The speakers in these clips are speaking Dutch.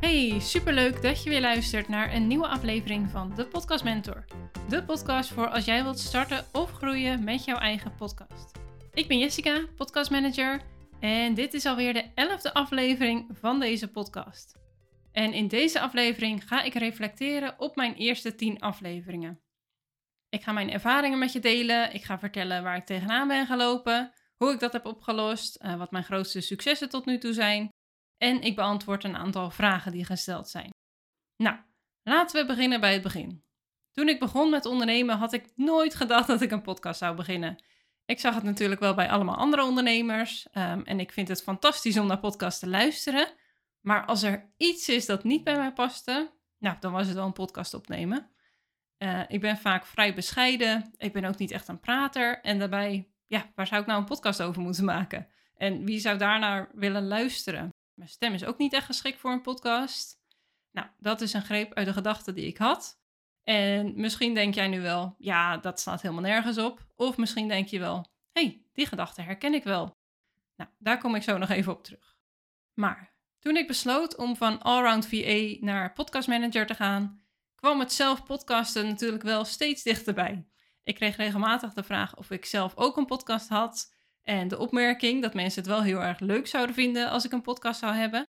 Hey, superleuk dat je weer luistert naar een nieuwe aflevering van de Podcast Mentor. De podcast voor als jij wilt starten of groeien met jouw eigen podcast. Ik ben Jessica, podcast manager, en dit is alweer de elfde aflevering van deze podcast. En in deze aflevering ga ik reflecteren op mijn eerste 10 afleveringen. Ik ga mijn ervaringen met je delen, ik ga vertellen waar ik tegenaan ben gelopen, hoe ik dat heb opgelost, eh, wat mijn grootste successen tot nu toe zijn en ik beantwoord een aantal vragen die gesteld zijn. Nou, laten we beginnen bij het begin. Toen ik begon met ondernemen had ik nooit gedacht dat ik een podcast zou beginnen. Ik zag het natuurlijk wel bij allemaal andere ondernemers ehm, en ik vind het fantastisch om naar podcasts te luisteren. Maar als er iets is dat niet bij mij paste, nou, dan was het wel een podcast opnemen. Uh, ik ben vaak vrij bescheiden. Ik ben ook niet echt een prater. En daarbij, ja, waar zou ik nou een podcast over moeten maken? En wie zou daarnaar willen luisteren? Mijn stem is ook niet echt geschikt voor een podcast. Nou, dat is een greep uit de gedachte die ik had. En misschien denk jij nu wel, ja, dat staat helemaal nergens op. Of misschien denk je wel, hé, hey, die gedachte herken ik wel. Nou, daar kom ik zo nog even op terug. Maar toen ik besloot om van Allround VA naar Podcast Manager te gaan, kwam het zelf podcasten natuurlijk wel steeds dichterbij. Ik kreeg regelmatig de vraag of ik zelf ook een podcast had. En de opmerking dat mensen het wel heel erg leuk zouden vinden als ik een podcast zou hebben.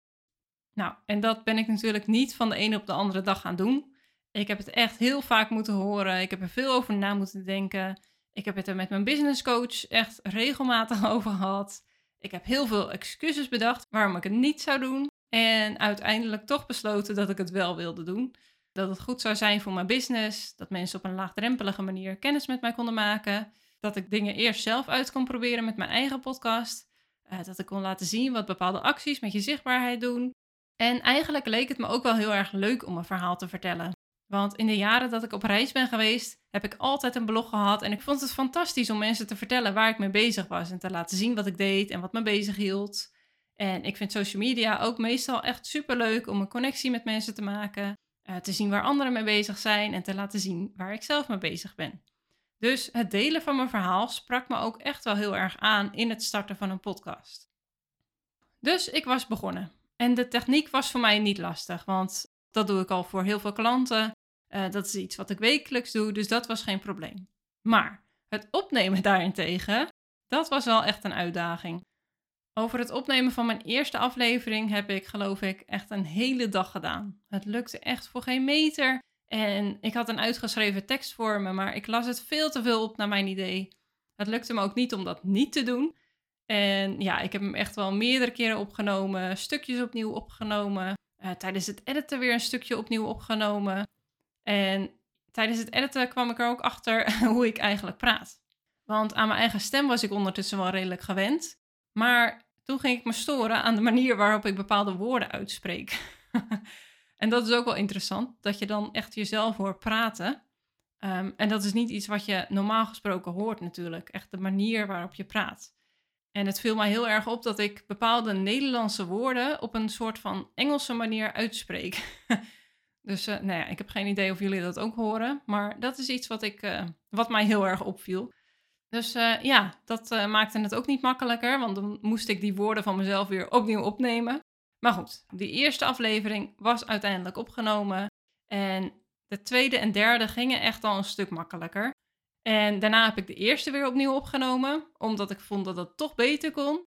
Nou, en dat ben ik natuurlijk niet van de ene op de andere dag gaan doen. Ik heb het echt heel vaak moeten horen. Ik heb er veel over na moeten denken. Ik heb het er met mijn business coach echt regelmatig over gehad. Ik heb heel veel excuses bedacht waarom ik het niet zou doen. En uiteindelijk toch besloten dat ik het wel wilde doen. Dat het goed zou zijn voor mijn business. Dat mensen op een laagdrempelige manier kennis met mij konden maken. Dat ik dingen eerst zelf uit kon proberen met mijn eigen podcast. Uh, dat ik kon laten zien wat bepaalde acties met je zichtbaarheid doen. En eigenlijk leek het me ook wel heel erg leuk om een verhaal te vertellen. Want in de jaren dat ik op reis ben geweest, heb ik altijd een blog gehad. En ik vond het fantastisch om mensen te vertellen waar ik mee bezig was. En te laten zien wat ik deed en wat me bezig hield. En ik vind social media ook meestal echt super leuk om een connectie met mensen te maken. Uh, te zien waar anderen mee bezig zijn en te laten zien waar ik zelf mee bezig ben. Dus het delen van mijn verhaal sprak me ook echt wel heel erg aan in het starten van een podcast. Dus ik was begonnen. En de techniek was voor mij niet lastig, want dat doe ik al voor heel veel klanten. Uh, dat is iets wat ik wekelijks doe, dus dat was geen probleem. Maar het opnemen daarentegen, dat was wel echt een uitdaging. Over het opnemen van mijn eerste aflevering heb ik, geloof ik, echt een hele dag gedaan. Het lukte echt voor geen meter. En ik had een uitgeschreven tekst voor me, maar ik las het veel te veel op naar mijn idee. Het lukte me ook niet om dat niet te doen. En ja, ik heb hem echt wel meerdere keren opgenomen, stukjes opnieuw opgenomen. Uh, tijdens het editen weer een stukje opnieuw opgenomen. En tijdens het editen kwam ik er ook achter hoe ik eigenlijk praat. Want aan mijn eigen stem was ik ondertussen wel redelijk gewend. Maar toen ging ik me storen aan de manier waarop ik bepaalde woorden uitspreek. en dat is ook wel interessant, dat je dan echt jezelf hoort praten. Um, en dat is niet iets wat je normaal gesproken hoort natuurlijk. Echt de manier waarop je praat. En het viel mij heel erg op dat ik bepaalde Nederlandse woorden op een soort van Engelse manier uitspreek. dus uh, nou ja, ik heb geen idee of jullie dat ook horen. Maar dat is iets wat, ik, uh, wat mij heel erg opviel. Dus uh, ja, dat maakte het ook niet makkelijker. Want dan moest ik die woorden van mezelf weer opnieuw opnemen. Maar goed, die eerste aflevering was uiteindelijk opgenomen. En de tweede en derde gingen echt al een stuk makkelijker. En daarna heb ik de eerste weer opnieuw opgenomen, omdat ik vond dat het toch beter kon.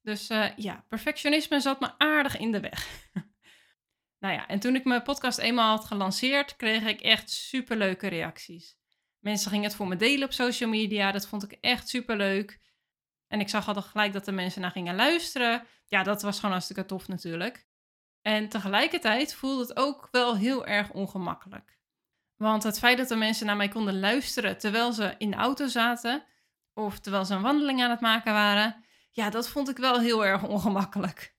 Dus uh, ja, perfectionisme zat me aardig in de weg. nou ja, en toen ik mijn podcast eenmaal had gelanceerd, kreeg ik echt superleuke reacties. Mensen gingen het voor me delen op social media, dat vond ik echt superleuk. En ik zag al gelijk dat de mensen naar gingen luisteren. Ja, dat was gewoon hartstikke tof natuurlijk. En tegelijkertijd voelde het ook wel heel erg ongemakkelijk. Want het feit dat de mensen naar mij konden luisteren terwijl ze in de auto zaten of terwijl ze een wandeling aan het maken waren, ja, dat vond ik wel heel erg ongemakkelijk.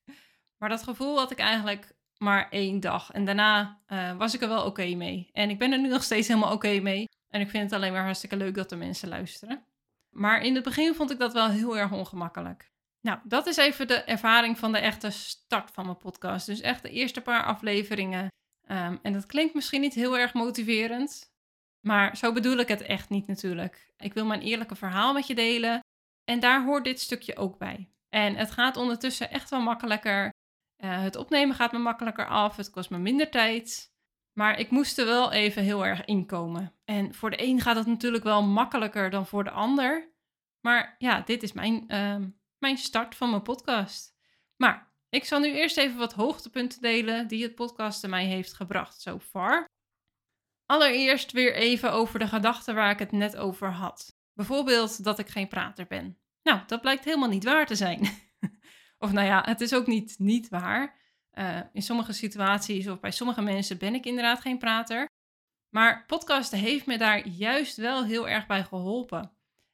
Maar dat gevoel had ik eigenlijk maar één dag. En daarna uh, was ik er wel oké mee. En ik ben er nu nog steeds helemaal oké mee. En ik vind het alleen maar hartstikke leuk dat de mensen luisteren. Maar in het begin vond ik dat wel heel erg ongemakkelijk. Nou, dat is even de ervaring van de echte start van mijn podcast. Dus echt de eerste paar afleveringen Um, en dat klinkt misschien niet heel erg motiverend, maar zo bedoel ik het echt niet natuurlijk. Ik wil mijn eerlijke verhaal met je delen. En daar hoort dit stukje ook bij. En het gaat ondertussen echt wel makkelijker. Uh, het opnemen gaat me makkelijker af. Het kost me minder tijd. Maar ik moest er wel even heel erg inkomen. En voor de een gaat het natuurlijk wel makkelijker dan voor de ander. Maar ja, dit is mijn, uh, mijn start van mijn podcast. Maar ik zal nu eerst even wat hoogtepunten delen die het podcasten mij heeft gebracht so far. Allereerst weer even over de gedachten waar ik het net over had. Bijvoorbeeld dat ik geen prater ben. Nou, dat blijkt helemaal niet waar te zijn. of nou ja, het is ook niet niet waar. Uh, in sommige situaties of bij sommige mensen ben ik inderdaad geen prater. Maar podcasten heeft me daar juist wel heel erg bij geholpen.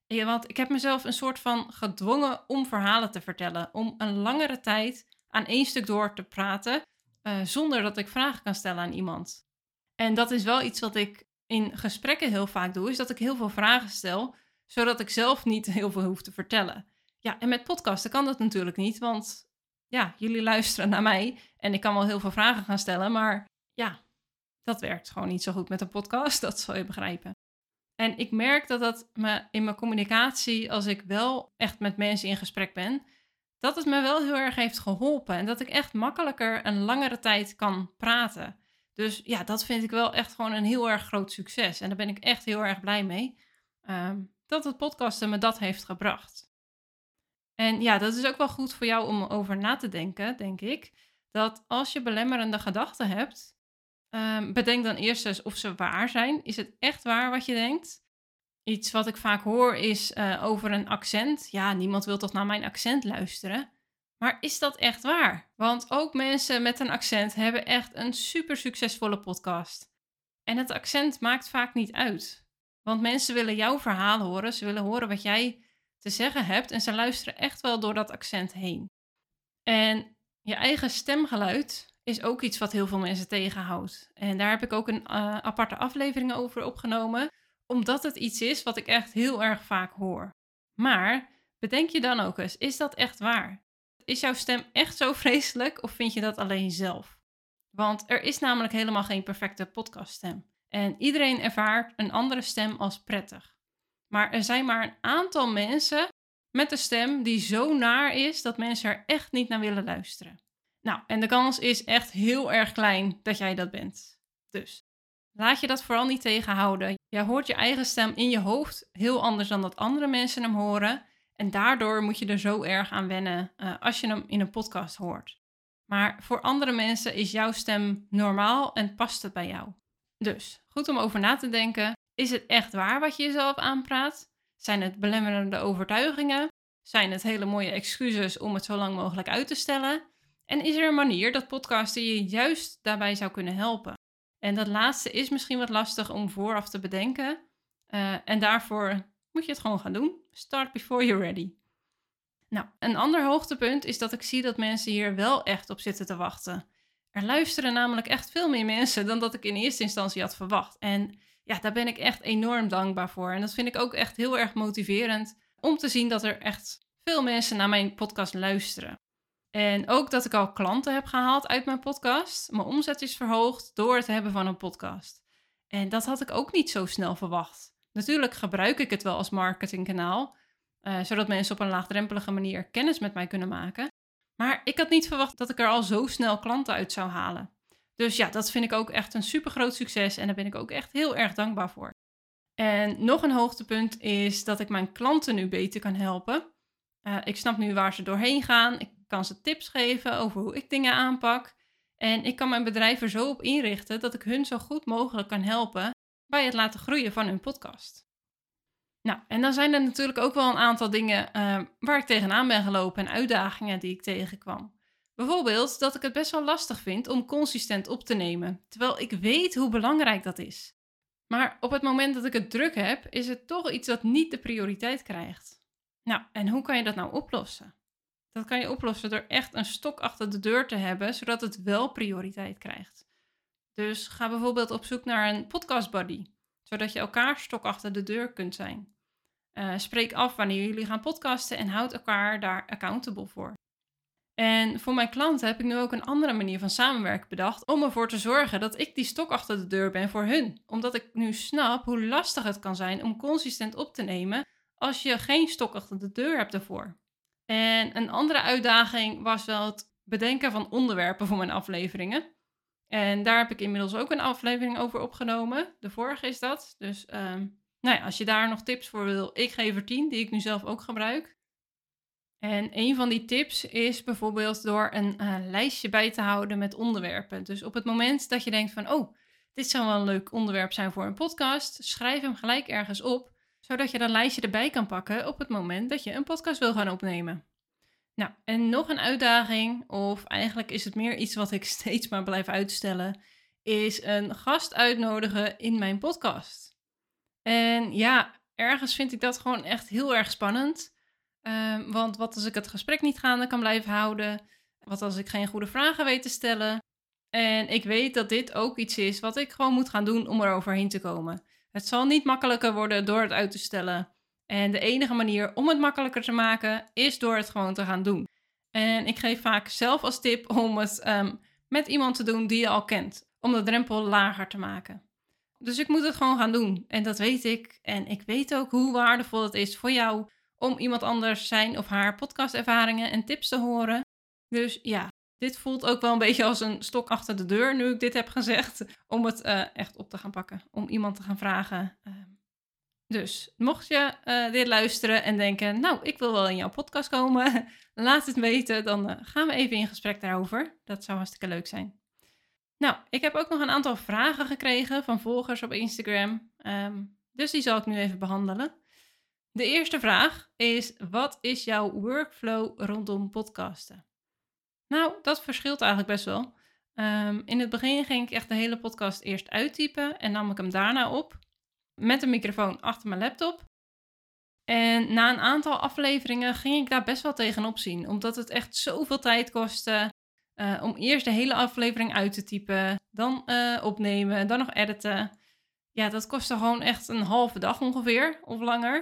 Want ik heb mezelf een soort van gedwongen om verhalen te vertellen. Om een langere tijd aan één stuk door te praten. Uh, zonder dat ik vragen kan stellen aan iemand. En dat is wel iets wat ik in gesprekken heel vaak doe. Is dat ik heel veel vragen stel. Zodat ik zelf niet heel veel hoef te vertellen. Ja, en met podcasten kan dat natuurlijk niet. Want ja, jullie luisteren naar mij. En ik kan wel heel veel vragen gaan stellen. Maar ja, dat werkt gewoon niet zo goed met een podcast. Dat zal je begrijpen. En ik merk dat dat me in mijn communicatie, als ik wel echt met mensen in gesprek ben, dat het me wel heel erg heeft geholpen. En dat ik echt makkelijker een langere tijd kan praten. Dus ja, dat vind ik wel echt gewoon een heel erg groot succes. En daar ben ik echt heel erg blij mee. Um, dat het podcasten me dat heeft gebracht. En ja, dat is ook wel goed voor jou om over na te denken, denk ik. Dat als je belemmerende gedachten hebt, um, bedenk dan eerst eens of ze waar zijn. Is het echt waar wat je denkt? Iets wat ik vaak hoor is uh, over een accent. Ja, niemand wil toch naar mijn accent luisteren. Maar is dat echt waar? Want ook mensen met een accent hebben echt een super succesvolle podcast. En het accent maakt vaak niet uit. Want mensen willen jouw verhaal horen, ze willen horen wat jij te zeggen hebt en ze luisteren echt wel door dat accent heen. En je eigen stemgeluid is ook iets wat heel veel mensen tegenhoudt. En daar heb ik ook een uh, aparte aflevering over opgenomen, omdat het iets is wat ik echt heel erg vaak hoor. Maar bedenk je dan ook eens, is dat echt waar? Is jouw stem echt zo vreselijk of vind je dat alleen zelf? Want er is namelijk helemaal geen perfecte podcaststem. En iedereen ervaart een andere stem als prettig. Maar er zijn maar een aantal mensen met een stem die zo naar is dat mensen er echt niet naar willen luisteren. Nou, en de kans is echt heel erg klein dat jij dat bent. Dus laat je dat vooral niet tegenhouden. Jij hoort je eigen stem in je hoofd heel anders dan dat andere mensen hem horen. En daardoor moet je er zo erg aan wennen uh, als je hem in een podcast hoort. Maar voor andere mensen is jouw stem normaal en past het bij jou. Dus goed om over na te denken. Is het echt waar wat je jezelf aanpraat? Zijn het belemmerende overtuigingen? Zijn het hele mooie excuses om het zo lang mogelijk uit te stellen? En is er een manier dat podcasten je juist daarbij zou kunnen helpen? En dat laatste is misschien wat lastig om vooraf te bedenken. Uh, en daarvoor moet je het gewoon gaan doen. Start before you're ready. Nou, een ander hoogtepunt is dat ik zie dat mensen hier wel echt op zitten te wachten. Er luisteren namelijk echt veel meer mensen dan dat ik in eerste instantie had verwacht. En ja, daar ben ik echt enorm dankbaar voor. En dat vind ik ook echt heel erg motiverend om te zien dat er echt veel mensen naar mijn podcast luisteren. En ook dat ik al klanten heb gehaald uit mijn podcast. Mijn omzet is verhoogd door het hebben van een podcast. En dat had ik ook niet zo snel verwacht. Natuurlijk gebruik ik het wel als marketingkanaal, uh, zodat mensen op een laagdrempelige manier kennis met mij kunnen maken. Maar ik had niet verwacht dat ik er al zo snel klanten uit zou halen. Dus ja, dat vind ik ook echt een super groot succes en daar ben ik ook echt heel erg dankbaar voor. En nog een hoogtepunt is dat ik mijn klanten nu beter kan helpen. Uh, ik snap nu waar ze doorheen gaan. Ik kan ze tips geven over hoe ik dingen aanpak. En ik kan mijn bedrijf er zo op inrichten dat ik hun zo goed mogelijk kan helpen bij het laten groeien van hun podcast. Nou, en dan zijn er natuurlijk ook wel een aantal dingen uh, waar ik tegenaan ben gelopen en uitdagingen die ik tegenkwam. Bijvoorbeeld dat ik het best wel lastig vind om consistent op te nemen, terwijl ik weet hoe belangrijk dat is. Maar op het moment dat ik het druk heb, is het toch iets dat niet de prioriteit krijgt. Nou, en hoe kan je dat nou oplossen? Dat kan je oplossen door echt een stok achter de deur te hebben, zodat het wel prioriteit krijgt. Dus ga bijvoorbeeld op zoek naar een podcast buddy, zodat je elkaar stok achter de deur kunt zijn. Uh, spreek af wanneer jullie gaan podcasten en houd elkaar daar accountable voor. En voor mijn klanten heb ik nu ook een andere manier van samenwerken bedacht om ervoor te zorgen dat ik die stok achter de deur ben voor hun. Omdat ik nu snap hoe lastig het kan zijn om consistent op te nemen als je geen stok achter de deur hebt ervoor. En een andere uitdaging was wel het bedenken van onderwerpen voor mijn afleveringen. En daar heb ik inmiddels ook een aflevering over opgenomen. De vorige is dat. Dus ehm, nou ja, als je daar nog tips voor wil, ik geef er 10, die ik nu zelf ook gebruik. En een van die tips is bijvoorbeeld door een uh, lijstje bij te houden met onderwerpen. Dus op het moment dat je denkt van, oh, dit zou wel een leuk onderwerp zijn voor een podcast, schrijf hem gelijk ergens op, zodat je dat lijstje erbij kan pakken op het moment dat je een podcast wil gaan opnemen. Nou, en nog een uitdaging, of eigenlijk is het meer iets wat ik steeds maar blijf uitstellen, is een gast uitnodigen in mijn podcast. En ja, ergens vind ik dat gewoon echt heel erg spannend. Ehm, want wat als ik het gesprek niet gaande kan blijven houden? Wat als ik geen goede vragen weet te stellen? En ik weet dat dit ook iets is wat ik gewoon moet gaan doen om er overheen te komen. Het zal niet makkelijker worden door het uit te stellen. En de enige manier om het makkelijker te maken is door het gewoon te gaan doen. En ik geef vaak zelf als tip om het ehm, met iemand te doen die je al kent, om de drempel lager te maken. Dus ik moet het gewoon gaan doen. En dat weet ik. En ik weet ook hoe waardevol het is voor jou om iemand anders zijn of haar podcastervaringen en tips te horen. Dus ja, dit voelt ook wel een beetje als een stok achter de deur nu ik dit heb gezegd. Om het uh, echt op te gaan pakken. Om iemand te gaan vragen. Uh, dus mocht je uh, dit luisteren en denken, nou, ik wil wel in jouw podcast komen, laat het weten. Dan uh, gaan we even in gesprek daarover. Dat zou hartstikke leuk zijn. Nou, ik heb ook nog een aantal vragen gekregen van volgers op Instagram. Um, dus die zal ik nu even behandelen. De eerste vraag is: wat is jouw workflow rondom podcasten? Nou, dat verschilt eigenlijk best wel. Um, in het begin ging ik echt de hele podcast eerst uittypen en nam ik hem daarna op met een microfoon achter mijn laptop. En na een aantal afleveringen ging ik daar best wel tegenop zien, omdat het echt zoveel tijd kostte uh, om eerst de hele aflevering uit te typen, dan uh, opnemen, dan nog editen. Ja, dat kostte gewoon echt een halve dag ongeveer of langer.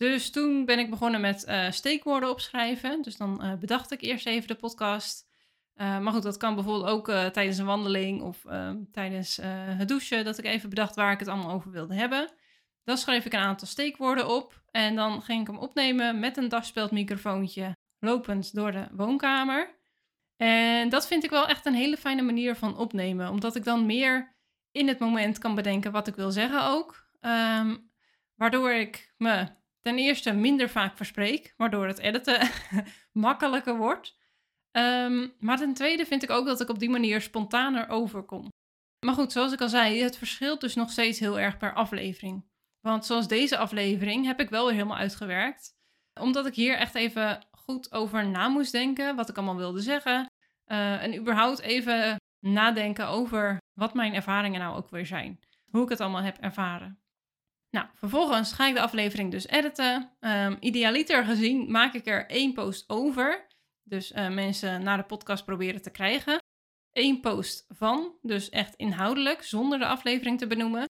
Dus toen ben ik begonnen met uh, steekwoorden opschrijven. Dus dan bedacht ik eerst even de podcast. maar goed, dat kan bijvoorbeeld ook tijdens een wandeling of ehm, tijdens het douchen, dat ik even bedacht waar ik het allemaal over wilde hebben. Dan schreef ik een aantal steekwoorden op en dan ging ik hem opnemen met een dagspeltmicrofoontje lopend door de woonkamer. En dat vind ik wel echt een hele fijne manier van opnemen, omdat ik dan meer in het moment kan bedenken wat ik wil zeggen ook. Um, waardoor ik me ten eerste minder vaak verspreek, waardoor het editen makkelijker wordt. Um, maar ten tweede vind ik ook dat ik op die manier spontaner overkom. Maar goed, zoals ik al zei, het verschilt dus nog steeds heel erg per aflevering. Want zoals deze aflevering heb ik wel weer helemaal uitgewerkt. Omdat ik hier echt even goed over na moest denken, wat ik allemaal wilde zeggen. Uh, en überhaupt even nadenken over wat mijn ervaringen nou ook weer zijn. Hoe ik het allemaal heb ervaren. Nou, vervolgens ga ik de aflevering dus editen. Um, idealiter gezien maak ik er één post over. Dus uh, mensen naar de podcast proberen te krijgen. Eén post van, dus echt inhoudelijk, zonder de aflevering te benoemen.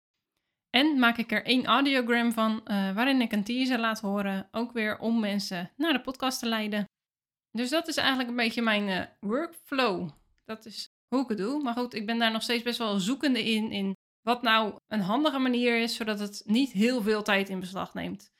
En maak ik er één audiogram van, uh, waarin ik een teaser laat horen, ook weer om mensen naar de podcast te leiden. Dus dat is eigenlijk een beetje mijn uh, workflow. Dat is hoe ik het doe. Maar goed, ik ben daar nog steeds best wel zoekende in, in wat nou een handige manier is, zodat het niet heel veel tijd in beslag neemt.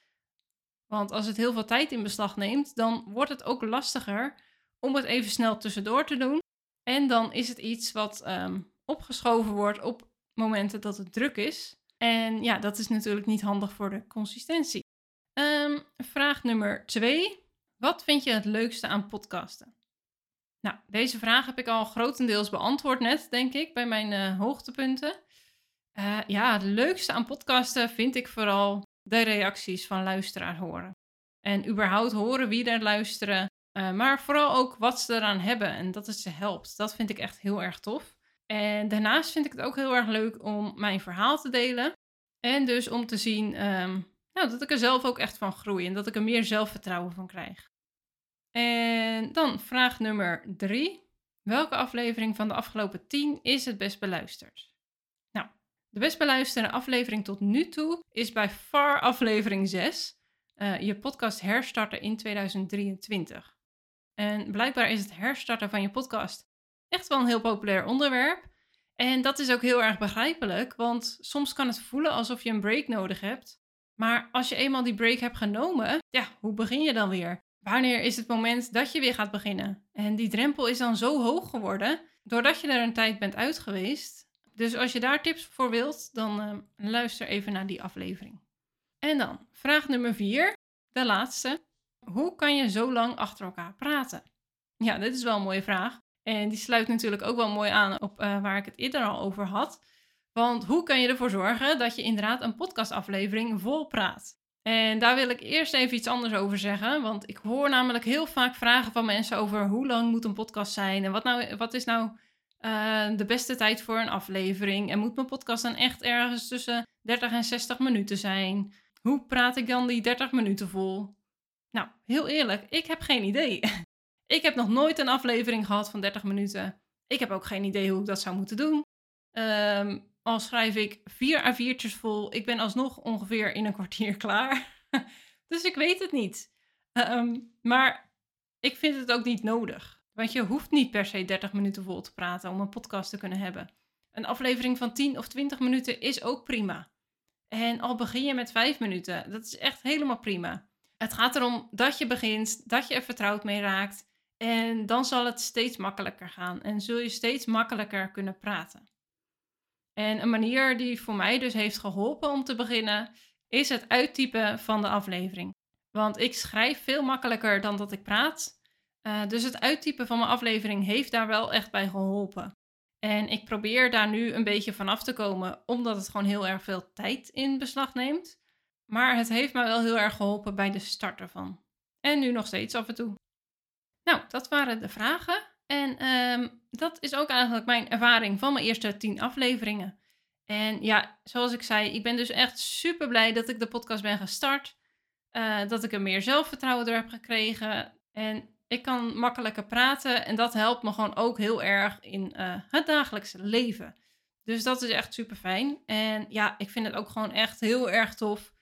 Want als het heel veel tijd in beslag neemt, dan wordt het ook lastiger om het even snel tussendoor te doen. En dan is het iets wat um, opgeschoven wordt op momenten dat het druk is. En ja, dat is natuurlijk niet handig voor de consistentie. Um, vraag nummer twee. Wat vind je het leukste aan podcasten? Nou, deze vraag heb ik al grotendeels beantwoord net, denk ik, bij mijn uh, hoogtepunten. Uh, ja, het leukste aan podcasten vind ik vooral de reacties van luisteraars horen. En überhaupt horen wie er luisteren, uh, maar vooral ook wat ze eraan hebben en dat het ze helpt. Dat vind ik echt heel erg tof. En daarnaast vind ik het ook heel erg leuk om mijn verhaal te delen. En dus om te zien um, nou, dat ik er zelf ook echt van groei en dat ik er meer zelfvertrouwen van krijg. En dan vraag nummer drie. Welke aflevering van de afgelopen tien is het best beluisterd? De best beluisterde aflevering tot nu toe is bij far aflevering 6. Uh, eh, je podcast herstarten in 2023. En blijkbaar is het herstarten van je podcast echt wel een heel populair onderwerp. En dat is ook heel erg begrijpelijk, want soms kan het voelen alsof je een break nodig hebt. Maar als je eenmaal die break hebt genomen, ja, hoe begin je dan weer? Wanneer is het moment dat je weer gaat beginnen? En die drempel is dan zo hoog geworden, doordat je er een tijd bent uit geweest. Dus als je daar tips voor wilt, dan uh, luister even naar die aflevering. En dan vraag nummer 4, de laatste. Hoe kan je zo lang achter elkaar praten? Ja, dit is wel een mooie vraag. En die sluit natuurlijk ook wel mooi aan op uh, waar ik het eerder al over had. Want hoe kan je ervoor zorgen dat je inderdaad een podcastaflevering vol praat? En daar wil ik eerst even iets anders over zeggen. Want ik hoor namelijk heel vaak vragen van mensen over hoe lang moet een podcast zijn? En wat, nou, wat is nou uh, de beste tijd voor een aflevering? En moet mijn podcast dan echt ergens tussen 30 en 60 minuten zijn? Hoe praat ik dan die 30 minuten vol? Nou, heel eerlijk, ik heb geen idee. ik heb nog nooit een aflevering gehad van 30 minuten. Ik heb ook geen idee hoe ik dat zou moeten doen. Um, al schrijf ik vier A4'tjes vol, ik ben alsnog ongeveer in een kwartier klaar. dus ik weet het niet. Um, maar ik vind het ook niet nodig. Want je hoeft niet per se 30 minuten vol te praten om een podcast te kunnen hebben. Een aflevering van 10 of 20 minuten is ook prima. En al begin je met 5 minuten, dat is echt helemaal prima. Het gaat erom dat je begint, dat je er vertrouwd mee raakt. En dan zal het steeds makkelijker gaan en zul je steeds makkelijker kunnen praten. En een manier die voor mij dus heeft geholpen om te beginnen, is het uittypen van de aflevering. Want ik schrijf veel makkelijker dan dat ik praat. Uh, dus het uittypen van mijn aflevering heeft daar wel echt bij geholpen. En ik probeer daar nu een beetje vanaf te komen, omdat het gewoon heel erg veel tijd in beslag neemt. Maar het heeft me wel heel erg geholpen bij de start ervan. En nu nog steeds af en toe. Nou, dat waren de vragen. En um, dat is ook eigenlijk mijn ervaring van mijn eerste tien afleveringen. En ja, zoals ik zei, ik ben dus echt super blij dat ik de podcast ben gestart. Uh, dat ik er meer zelfvertrouwen door heb gekregen. En ik kan makkelijker praten. En dat helpt me gewoon ook heel erg in uh, het dagelijkse leven. Dus dat is echt super fijn. En ja, ik vind het ook gewoon echt heel erg tof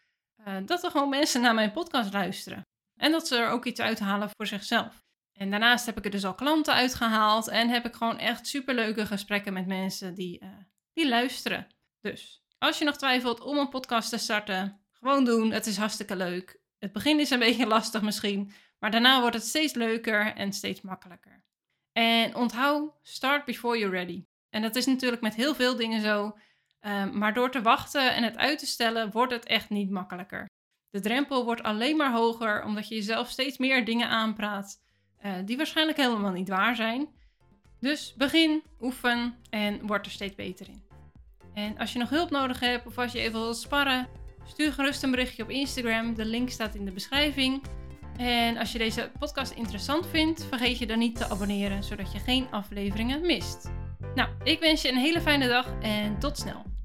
uh, dat er gewoon mensen naar mijn podcast luisteren. En dat ze er ook iets uithalen voor zichzelf. En daarnaast heb ik er dus al klanten uitgehaald en heb ik gewoon echt superleuke gesprekken met mensen die, uh, die luisteren. Dus als je nog twijfelt om een podcast te starten, gewoon doen. Het is hartstikke leuk. Het begin is een beetje lastig misschien, maar daarna wordt het steeds leuker en steeds makkelijker. En onthoud, start before you're ready. En dat is natuurlijk met heel veel dingen zo. Um, maar door te wachten en het uit te stellen, wordt het echt niet makkelijker. De drempel wordt alleen maar hoger omdat je jezelf steeds meer dingen aanpraat uh, die waarschijnlijk helemaal niet waar zijn. Dus begin, oefen en word er steeds beter in. En als je nog hulp nodig hebt of als je even wilt sparren, stuur gerust een berichtje op Instagram. De link staat in de beschrijving. En als je deze podcast interessant vindt, vergeet je dan niet te abonneren, zodat je geen afleveringen mist. Nou, ik wens je een hele fijne dag en tot snel.